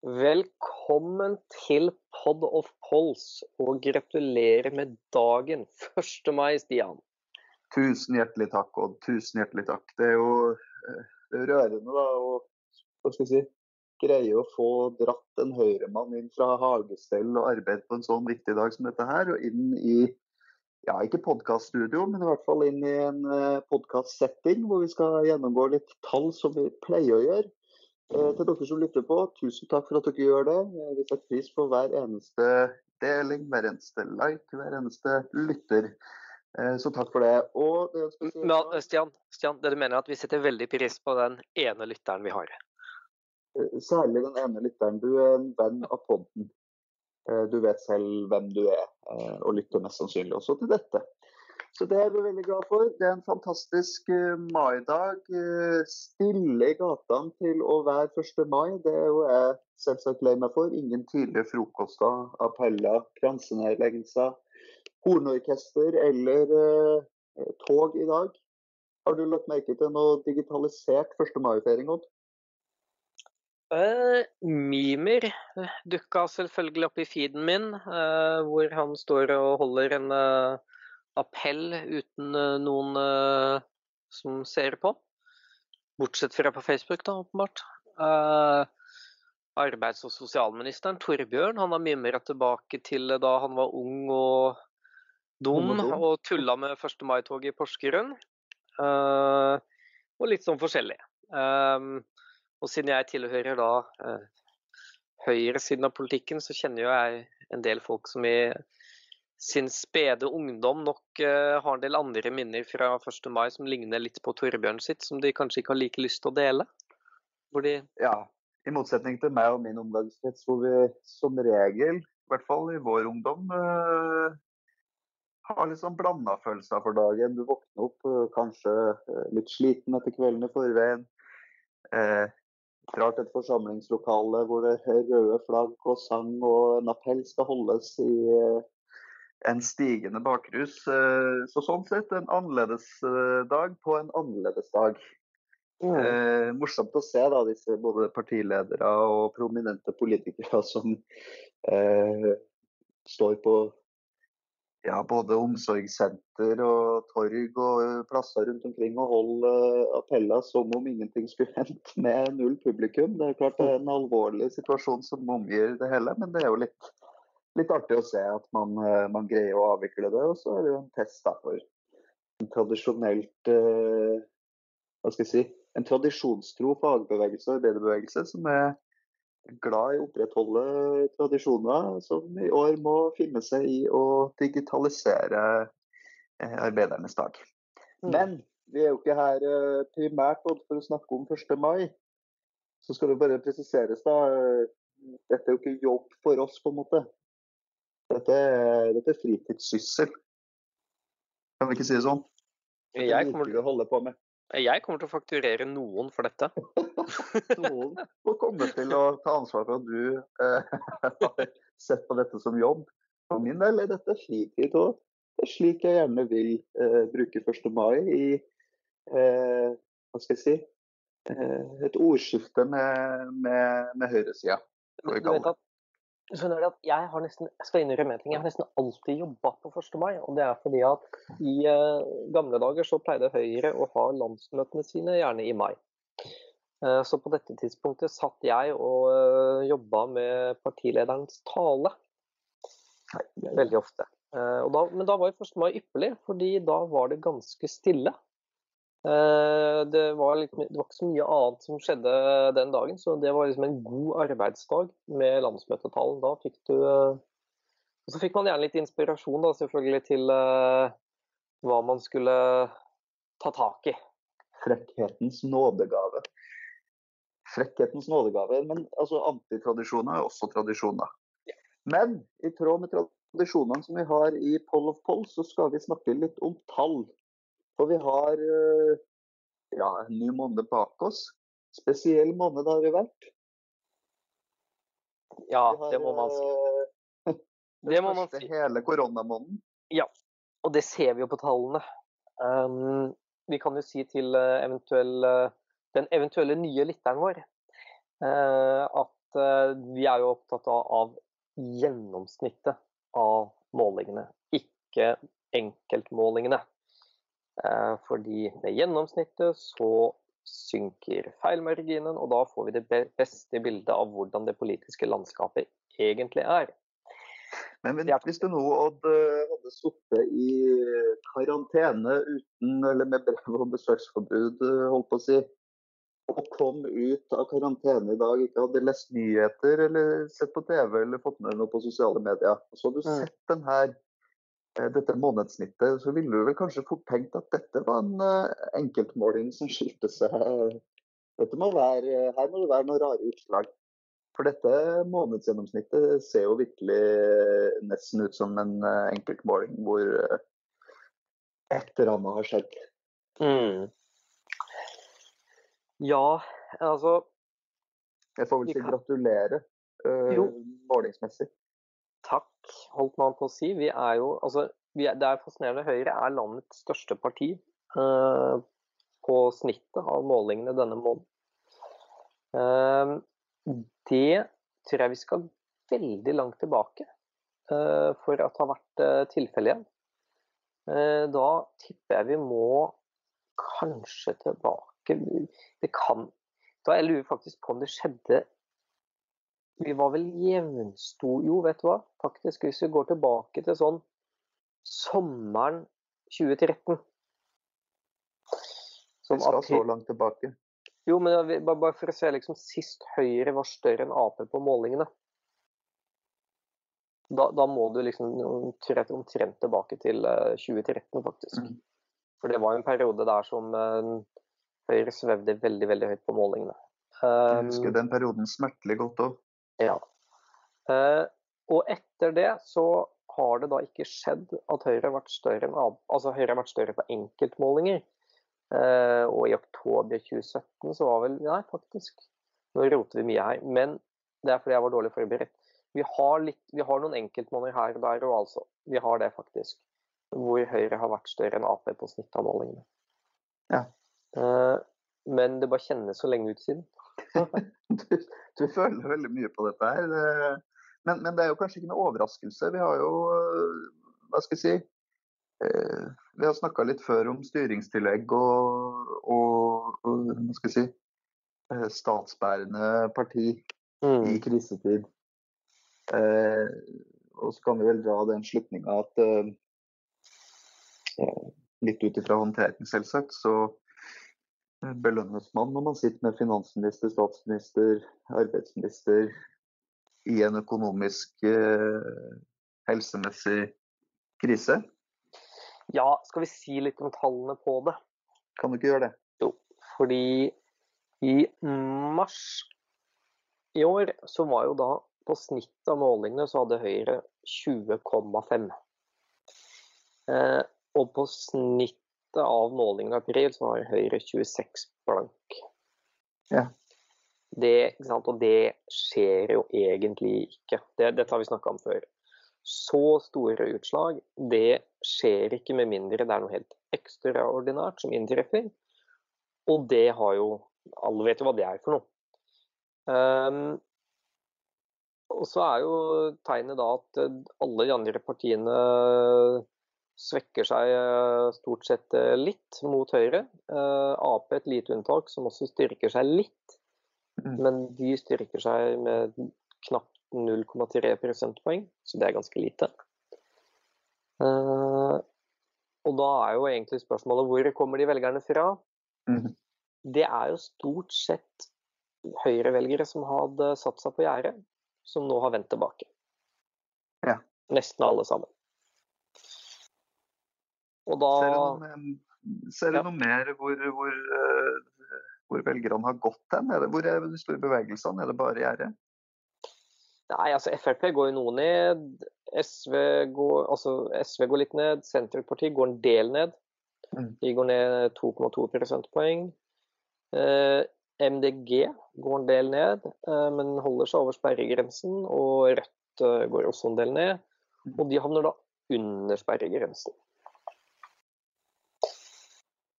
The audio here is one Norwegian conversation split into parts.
Velkommen til Pod of Pols, og gratulerer med dagen 1. mai, Stian. Tusen hjertelig takk, Odd. Tusen hjertelig takk. Det er jo eh, rørende da, å si, greie å få dratt en høyremann inn fra hagestell og arbeid på en sånn viktig dag som dette her, og inn i ja, ikke podkaststudio, men i hvert fall inn i en uh, podkastsetting hvor vi skal gjennomgå litt tall som vi pleier å gjøre. Eh, til dere som lytter på, tusen takk for at dere gjør det. Eh, vi setter pris på hver eneste deling, hver eneste like, hver eneste lytter. Eh, så takk for det. Og det Men, Stian, Stian, det du mener er at vi setter veldig pris på den ene lytteren vi har? Særlig den ene lytteren. Du er en venn av podden. Du vet selv hvem du er, og lytter mest sannsynlig også til dette. Så det er vi veldig glad for. Det er en fantastisk uh, maidag. Uh, stille i gatene til å være 1. mai. Det er jo jeg selvsagt lei meg for. Ingen tidlige frokoster, appeller, kransenedleggelser, hornorkester eller eh, tog i dag. Har du lagt merke til noe digitalisert 1. mai-feiring, Odd? Uh, Mimer dukka selvfølgelig opp i feeden min, uh, hvor han står og holder en uh, appell uten eh, noen uh, som ser på. Bortsett fra på Facebook, da, åpenbart. Uh, arbeids- og sosialministeren, Torbjørn, han har mimra tilbake til da han var ung og dum og tulla med 1. mai-toget i Porsgrunn. Uh, og litt sånn forskjellig. Um, og siden jeg tilhører da uh, høyresiden av politikken, så kjenner jo jeg en del folk som i sin spede ungdom nok uh, har en del andre minner fra 1. mai som ligner litt på Torbjørn sitt, som de kanskje ikke har like lyst til å dele? De... Ja, i motsetning til meg og min omgangskrets, hvor vi som regel, i hvert fall i vår ungdom, uh, har litt sånn blanda følelser for dagen. Du våkner opp uh, kanskje litt sliten etter kvelden i forveien. Eh, drar til et forsamlingslokale hvor det røde flagg og sang og en appell skal holdes i en stigende bakrus. Eh, så sånn sett en annerledes eh, dag på en annerledes dag. Mm. Eh, morsomt å se da, disse både partiledere og prominente politikere som eh, står på ja, både omsorgssenter og torg og plasser rundt omkring og holder appeller som om ingenting skulle hendt med null publikum. Det er klart det er en alvorlig situasjon som omgir det hele, men det er jo litt litt artig å se at man, eh, man, greier å avvikle det. Og så er det jo en test da, for en tradisjonelt eh, Hva skal jeg si En tradisjonstro fagbevegelse og arbeiderbevegelse som er glad i å opprettholde tradisjoner, som i år må finne seg i å digitalisere eh, arbeidernes dag. Mm. Men vi er jo ikke her eh, primært for å snakke om 1. mai. Så skal det bare presiseres, da. Dette er jo ikke jobb for oss, på en måte. Dette, dette er fritidssyssel. Kan vi ikke si det sånn? Jeg kommer, til, å holde på med. jeg kommer til å fakturere noen for dette. noen må komme til å ta ansvar for at du eh, har sett på dette som jobb. For min del er dette fritid òg. Det er slik jeg gjerne vil eh, bruke 1. mai i eh, Hva skal jeg si? Eh, et ordskifte med, med, med høyresida. Du vet at skjønner at jeg har nesten jeg skal innrømme ting, jeg har nesten alltid jobba på 1. mai. og Det er fordi at i uh, gamle dager så pleide Høyre å ha landsmøtene sine gjerne i mai. Uh, så på dette tidspunktet satt jeg og uh, jobba med partilederens tale. Veldig ofte. Da, men da var jo 1. mai ypperlig, fordi da var det ganske stille. Eh, det var, litt, det var, ikke så mye annet som skjedde den dagen, så det var liksom en god arbeidsdag med landsmøtetalen. Da fikk du eh, Og så fikk man gjerne litt inspirasjon da, selvfølgelig til uh, hva man skulle ta tak i. Frekkhetens nådegave. Frekkhetens nådegave. Men altså, antitradisjoner er også tradisjoner. Ja. Men i tråd med tradisjonene som vi har i Poll of Poll, så skal vi snakke litt om tall. For vi har eh, ja, en ny måned bak oss. Spesiell måned har det vært. Ja, har, det må man si. Det, det må man si. Hele koronamåneden. Ja, og det ser vi jo på tallene. Um, vi kan jo si til eventuell, den eventuelle nye lytteren vår uh, at uh, vi er jo opptatt av, av, gjennomsnittet av målingene, ikke enkeltmålingene. Uh, fordi med gjennomsnittet så synker feilmarginen, og da får vi det beste bildet av hvordan det politiske landskapet egentlig er. Men, men hvis du nå hadde, hadde sittet i karantene uten, eller med brev og besøksforbud, holdt på å si, og kom ut av karantene i dag, ikke hadde lest nyheter eller sett på TV eller fått med noe på sosiale medier, så hadde du mm. sett den her, eh, dette månedssnittet, så ville du vel kanskje fort tenkt at dette var en uh, enkeltmåling som skilte seg dette må være, Her må det være noen rare utslag. For dette månedsgjennomsnittet ser jo virkelig nesten ut som en eh, enkeltmåling hvor eh, et eller annet har skjedd. Mm. Ja, altså Jeg får vel si gratulere uh, målingsmessig. Takk, holdt man på å si. Vi er jo altså er, Det er fascinerende. Høyre er landets største parti eh, på snittet av målingene denne måneden. Eh, det tror jeg vi skal veldig langt tilbake eh, for at det har vært eh, tilfellet igjen. Uh, da tipper jeg vi må kanskje tilbake Det kan Da jeg lurer faktisk på om det skjedde Vi var vel jevnstore Jo, vet du hva? Faktisk, hvis vi går tilbake til sånn sommeren 2013 Vi skal så langt tilbake. Jo, men bare for å se liksom, Sist Høyre var større enn Ap på målingene. Da, da må du liksom omtrent, tilbake til 2013, eh, faktisk. Mm. For det var en periode der som uh, Høyre svevde veldig veldig høyt på målingene. Um, Jeg husker den perioden smertelig godt òg. Ja. Eh, og etter det så har det da ikke skjedd at Høyre har vært større enn Altså Høyre har vært større på enkeltmålinger. Eh, og i oktober 2017 så var vel Nei, faktisk. Nå roter vi mye her. Men det er fordi jeg var dårlig forberedt. Vi har, litt, vi har noen enkeltmålinger her og der og altså. Vi har det faktisk. Hvor Høyre har vært større enn Ap på snitt av målingene. Ja. Eh, men det bare kjennes så lenge ut siden. du, føler veldig mye på dette her. Men, men, det er jo kanskje ikke noe overraskelse. Vi har jo, hva skal jeg si Eh, vi har snakka litt før om styringstillegg og, og, og hva skal jeg si, eh, statsbærende parti mm. i krisetid. Eh, og så kan vi vel dra den slutninga at eh, litt ut ifra håndtering, selvsagt, så belønnes man når man sitter med finansminister, statsminister, arbeidsminister i en økonomisk, eh, helsemessig krise. Ja, skal vi si litt om tallene på det? Kan du ikke gjøre det? Jo, fordi i mars i år så var jo da på snitt av målingene så hadde Høyre 20,5. Eh, og på snittet av målingene i april så har Høyre 26 blank. Ja. Det, og det skjer jo egentlig ikke. Det, dette har vi snakka om før. Så store utslag, det skjer ikke med mindre det er noe helt ekstraordinært som inntreffer. Og det har jo Alle vet jo hva det er for noe. Um, og så er jo tegnet da at alle de andre partiene svekker seg eh, stort sett eh, litt mot Høyre. Uh, Ap et lite unntak, som også styrker seg litt. Mm. Men de styrker seg med knapt 0,3 prosentpoeng, så det er ganske lite. Og da er jo egentlig spørsmålet hvor kommer de velgerne fra? Mm. Det er jo stort sett høyrevelgere som hadde satt seg på gjerdet, som nå har vendt tilbake. Ja. Nesten alle sammen. Og da Ser du noe, mer hvor, hvor, uh, hvor velgerne har gått hen? Hvor er de store bevegelsene? Er det bare gjerdet? Nei, altså Frp går jo noe ned. SV går, altså, SV går litt ned. Senterpartiet går en del ned. Mm. De går ned 2,2 prosentpoeng. Eh, MDG går en del ned, eh, men holder seg over sperregrensen. Og Rødt eh, går også en del ned. Mm. Og de havner da under sperregrensen.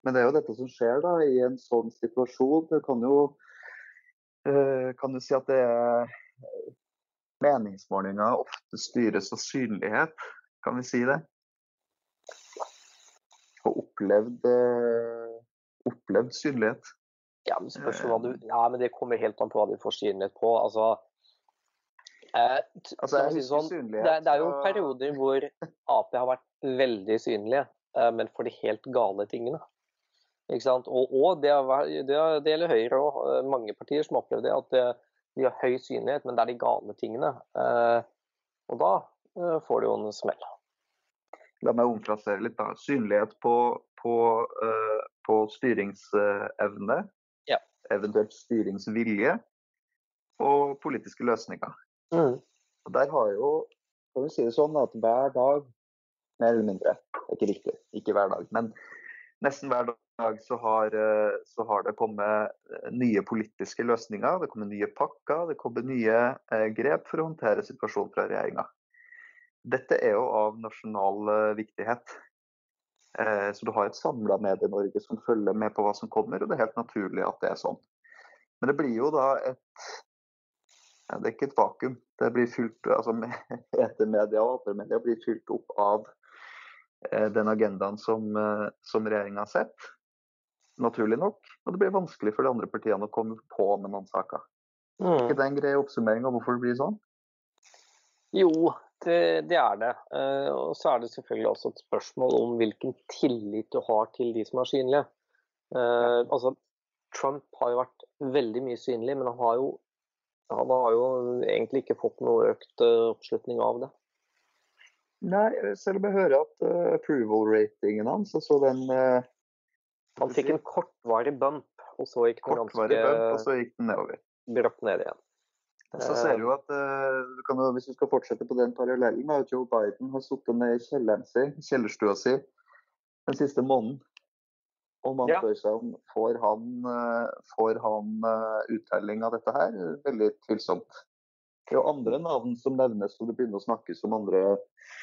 Men det er jo dette som skjer da, i en sånn situasjon. Du kan jo, eh, kan du si at det er meningsmålinger ofte styres av synlighet, kan vi si det? Og opplevd, eh, opplevd synlighet. Ja, men du Ja, men det kommer helt an på hva du får synlighet på. Altså Eh, altså, sånn, det, det, er jo perioder hvor Ap har vært veldig synlige, eh, men for de helt gale tingene. Og, og det, det, det, gjelder Høyre og eh, mange partier som opplever det, at det, de har høy synlighet, men det er de gale tingene. Eh, og da eh, får de jo en smell. La meg omplassere litt. da. Synlighet på, på, eh, på styringsevne, ja. eventuelt styringsvilje, og politiske løsninger. Mm. Og Der har jo, kan vi si det sånn, at hver dag, mer eller mindre, det er ikke riktig, ikke hver dag, men nesten hver dag så har, eh, så har det kommet eh, nye politiske løsninger. Det kommer nye pakker, det kommer nye eh, grep for å håndtere situasjonen fra regjeringa. Dette er jo av nasjonal viktighet. Så du har et samla Medie-Norge som følger med på hva som kommer, og det er helt naturlig at det er sånn. Men det blir jo da et det er ikke et vakuum. Det blir fylt, altså Etermedia og andre blir fylt opp av den agendaen som, eh, som regjeringa har sett. Naturlig nok. Og det blir vanskelig for de andre partiene å komme på med noen saker. Mm. Er ikke det en grei oppsummering av hvorfor det blir sånn? Jo, det, det er det. Uh, og så er det selvfølgelig også et spørsmål om hvilken tillit du har til de som er synlige. Uh, altså, Trump har jo vært veldig mye synlig, men han har jo han har jo egentlig ikke fått noe økt eh, oppslutning av det. Nei, selv om jeg hører at uh, approval-ratingen hans, altså den uh, Han fikk en kortvarig bump, og så gikk den ganske bump, og så gikk den nedover. Bratt ned igjen. Så ser du at uh, du kan, Hvis du skal fortsette på den parallellen, at Joe Biden har sittet ned i kjelleren sin, kjellerstua si den siste måneden og man spør seg om får han, eh, får han eh, uttelling av dette her. Veldig tvilsomt. Det er jo andre navn som nevnes, og det begynner å snakkes om andre eh,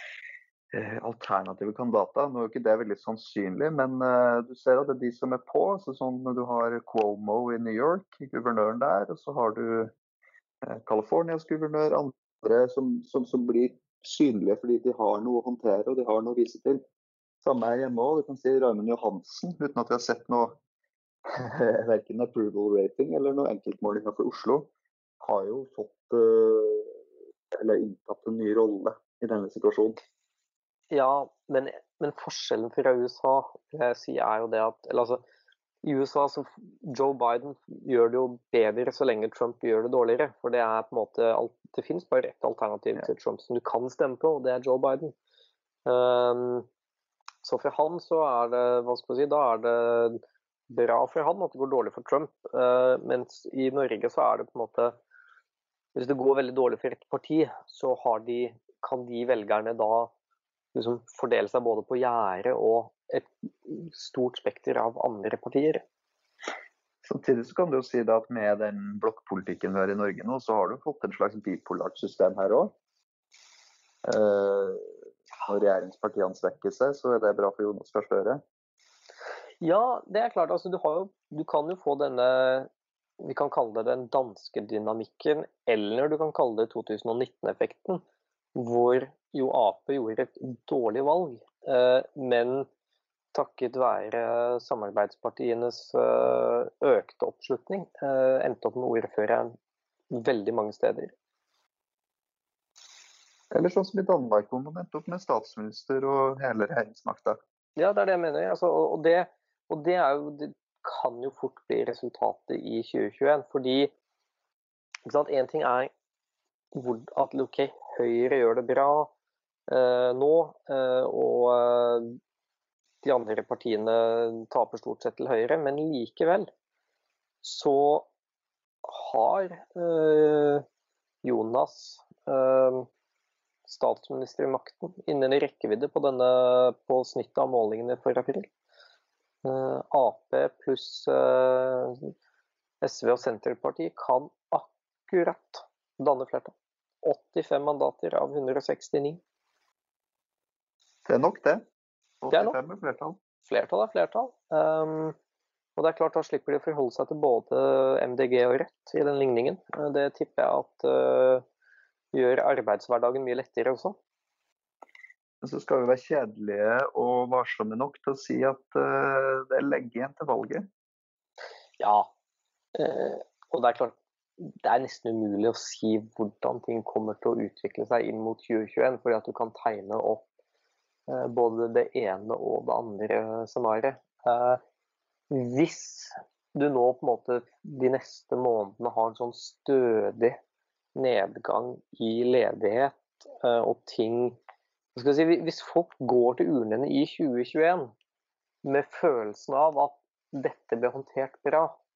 alternative kandidater. Nå er jo ikke det veldig sannsynlig, men uh, du ser at det er de som er på. Så sånn, du har Cuomo i New York, guvernøren der. Og så har du uh, Californias guvernør, andre som, som, som, blir synlige fordi de har noe å håndtere og de har noe å vise til. Samme her hjemme òg. Du kan si Raymond Johansen, uten at vi har sett noe verken approval rating eller noen enkeltmålinger for Oslo, har jo fått eller inntatt en ny rolle i denne situasjonen. Ja, men, men forskjellen fra USA jeg si, er jo det at eller altså, i USA så Joe Biden gjør det jo bedre så lenge Trump gjør det dårligere. For det er på en måte det finnes bare ett alternativ til Trump som du kan stemme på, og det er Joe Biden. Um, så for han så er det hva skal si, da er det bra for han at det går dårlig for Trump. Uh, mens i Norge så er det på en måte Hvis det går veldig dårlig for et parti, så de, kan de velgerne da liksom fordele seg både på gjerdet og et stort spekter av andre partier. Samtidig så kan du jo si at med den blokkpolitikken vi har i Norge nå, så har du fått en slags bipolart system her òg når regjeringspartiene svekker seg, så er det bra for Jonas Gahr Støre? Ja, det er klart. Altså, du, jo, du, kan jo få denne Vi kan kalle det den danske dynamikken, eller du kan kalle det 2019-effekten. Hvor jo Ap gjorde et dårlig valg, eh, men takket være samarbeidspartienes eh, økte oppslutning eh, endte opp med ordføreren veldig mange steder. Eller sånn som i Danmark, hvor man endte opp med statsminister og hele regjeringsmakta. Ja, det er det jeg mener. Altså, og, det, og det, jo, det, kan jo fort bli resultatet i 2021. Fordi Én ting er hvor, at OK, Høyre gjør det bra eh, nå, eh, og eh, de andre partiene taper stort sett til Høyre, men likevel så har eh, Jonas eh, statsministermakten innen rekkevidde på, denne, på snittet av målingene for april. Uh, Ap pluss uh, SV og Senterpartiet kan akkurat danne flertall. 85 mandater av 169. Det er nok, det. 85 det er, nok. er flertall. Flertall er flertall. Um, og det er klart Da slipper de å forholde seg til både MDG og Rødt i den ligningen. Det tipper jeg at uh, gjør arbeidshverdagen mye lettere også. Men så skal vi være kjedelige og varsomme nok til å si at uh, det er lenge igjen til valget. Ja, uh, og det er klart det er nesten umulig å si hvordan ting kommer til å utvikle seg inn mot 2021, fordi at du kan tegne opp uh, både det ene og det andre scenarioet. hvis du nå på en måte de neste månedene har en sånn stødig nedgang i ledighet og ting Si, hvis folk går til urnene i 2021 med følelsen av at dette ble håndtert bra, eh,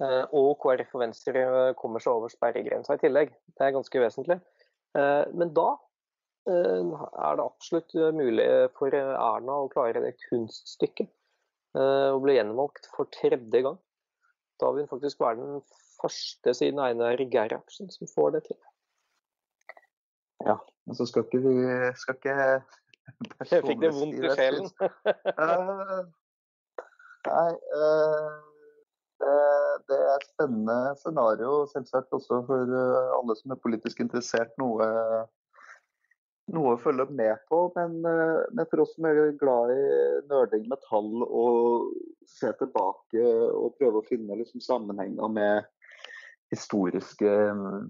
og KrF og Venstre kommer seg over sperregrensa i tillegg, det er ganske vesentlig, eh, men da eh, er det absolutt mulig for Erna å klare det kunststykket å bli gjenvalgt for tredje gang. Da vil hun faktisk være den første siden Einar Gerhardsen som får det til. Ja, men så skal ikke vi skal ikke Jeg fikk det vondt i sjelen. uh, nei, uh, det, er et spennende scenario, selvsagt også for uh, alle som er politisk interessert. Noe, noe å følge med på. Men, men, for oss som er glad i nerding med tall og se tilbake og prøve å finne liksom, sammenhenger med historiske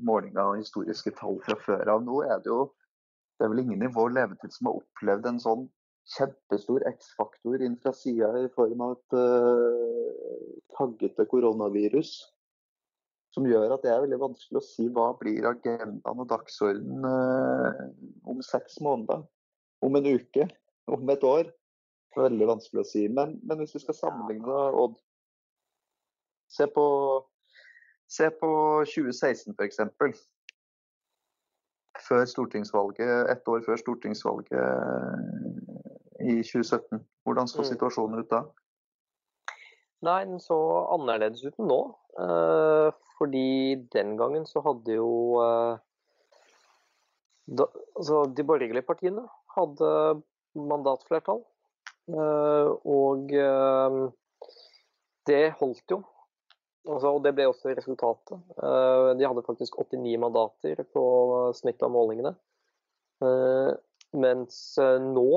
målinger og historiske tall fra før av. Nå er det jo det er vel ingen i vår levetid som har opplevd en sånn kjempestor X-faktor inn fra sida i form av et uh, taggete koronavirus. Som gjør at det er veldig vanskelig å si hva blir agendaen og dagsordenen uh, om seks måneder. Om en uke, om et år. Veldig vanskelig å si. Men, men hvis vi skal sammenligne, Odd Se på Se på 2016 f.eks. Før stortingsvalget, ett år før stortingsvalget i 2017. Hvordan så mm. situasjonen ut da? Nei, den så annerledes ut enn nå. Eh, fordi den gangen så hadde jo eh, da, altså De borgerlige partiene hadde mandatflertall. Og det holdt jo Altså, og det ble også resultatet. De hadde faktisk 89 mandater på snitt av målingene. Mens nå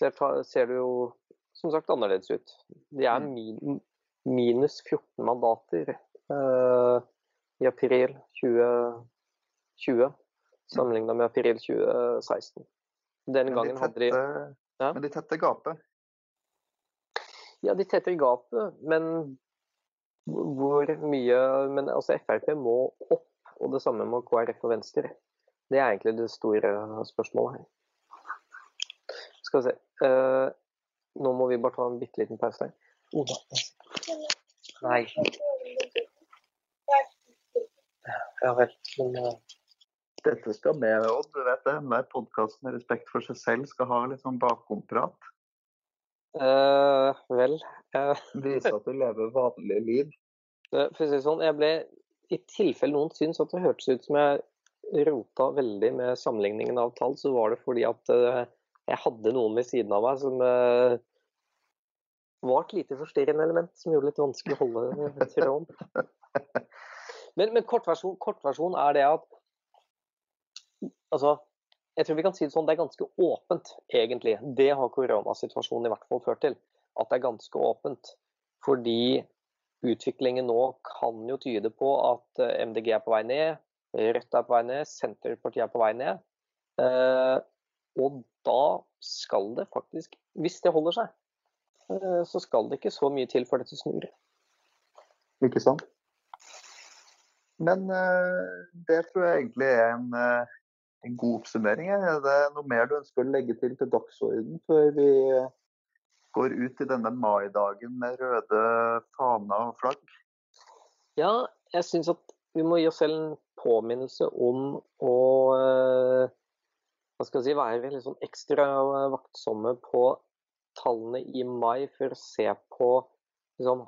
ser, ser, det jo som sagt annerledes ut. De er mm. min, minus 14 mandater i april 2020 sammenlignet med april 2016. Den gangen de tette, hadde de ja? Men de tetter gapet? Ja, de tetter gapet, men hvor mye Men altså Frp må opp, og det samme må KrF og Venstre. Det er egentlig det store spørsmålet her. Skal vi se. Uh, nå må vi bare ta en bitte liten pause her. Oda. Nei. Ja vel. Men uh... Dette skal med, Odd. Du vet det. Hver podkast med respekt for seg selv skal ha litt sånn bakomprat. Uh, vel uh, Vise at du lever vanlige liv. For å si det sånn, jeg ble I tilfelle noen syns at det hørtes ut som jeg rota veldig med sammenligningen av tall, så var det fordi at uh, jeg hadde noen ved siden av meg som var et lite forstyrrende element som gjorde det litt vanskelig å holde tråden. Men, men kortversjon, kortversjon er det at Altså, jeg tror vi kan si det sånn, det er ganske åpent, egentlig. Det har koronasituasjonen i hvert fall ført til. At det er ganske åpent. Fordi utviklingen nå kan jo tyde på at eh, MDG er på vei ned, Rødt er på vei ned, Senterpartiet er på vei ned. Eh, og da skal det faktisk, hvis det holder seg, eh, så skal det ikke så mye til for dette snur. Ikke sant. Men det tror jeg egentlig er en en god oppsummering. Er det noe mer du ønsker å legge til til dagsorden før vi går ut i denne maidagen med røde faner og flagg? Ja, jeg syns at vi må gi oss selv en påminnelse om å eh, hva skal jeg si, være litt sånn ekstra vaktsomme på tallene i mai for å se på liksom,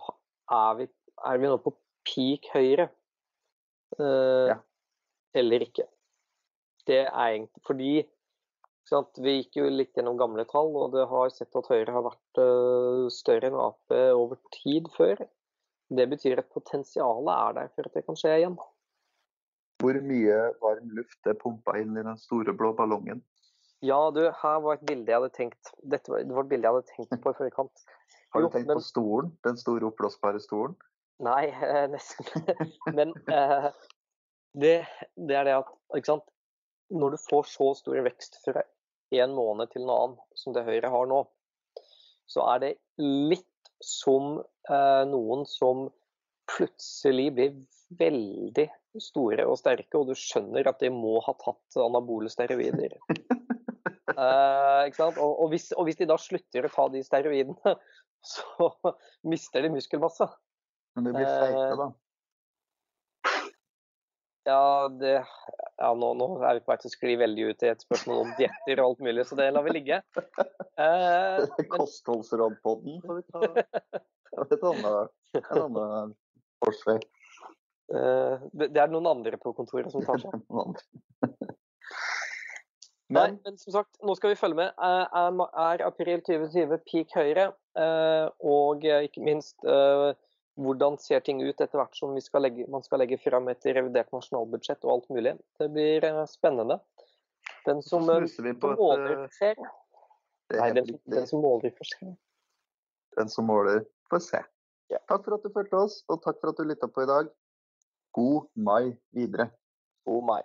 er, vi, er vi nå på peak høyre uh, ja. eller ikke det er egentlig fordi sant, Vi gikk jo litt gjennom gamle tall, og det har sett at Høyre har vært uh, større enn Ap over tid før. Det betyr at potensialet er der for at det kan skje igjen. Hvor mye varm luft er pumpa inn i den store blå ballongen? Ja, du, her var et bilde jeg hadde tenkt Dette var, det var et bilde jeg hadde tenkt på i forkant. Har du tenkt men... på stolen? Den store oppblåsbare stolen? Nei, eh, nesten. men eh, det, det, er det at ikke sant? Når du får så stor vekst fra en måned til en annen, som det Høyre har nå, så er det litt som eh, noen som plutselig blir veldig store og sterke, og du skjønner at de må ha tatt anabole steroider. eh, og, og, hvis, og, hvis, de da slutter å ta de steroidene, så mister de muskelmasse. Men de blir feite, da? Ja, det, ja nå, nå, er vi på vei til å skli veldig ut i et spørsmål om dietter og alt mulig, så det lar vi ligge. Eh, Kostholdsrådpodden får vi ta. Et annet, korsvei. Eh, det, er noen andre på kontoret som tar seg. Nei, men som sagt, nå skal vi følge med. Eh, er, er april 2020 peak høyre? Eh, og ikke minst hvordan ser ting ut etter hvert som skal legge, man skal legge fram et revidert nasjonalbudsjett og alt mulig. Det blir spennende. Den som, måler, seg Nei, den, den, som måler, får se. Den som måler, får se. Takk for at du fulgte oss, og takk for at du lytta på i dag. God mai videre. God mai.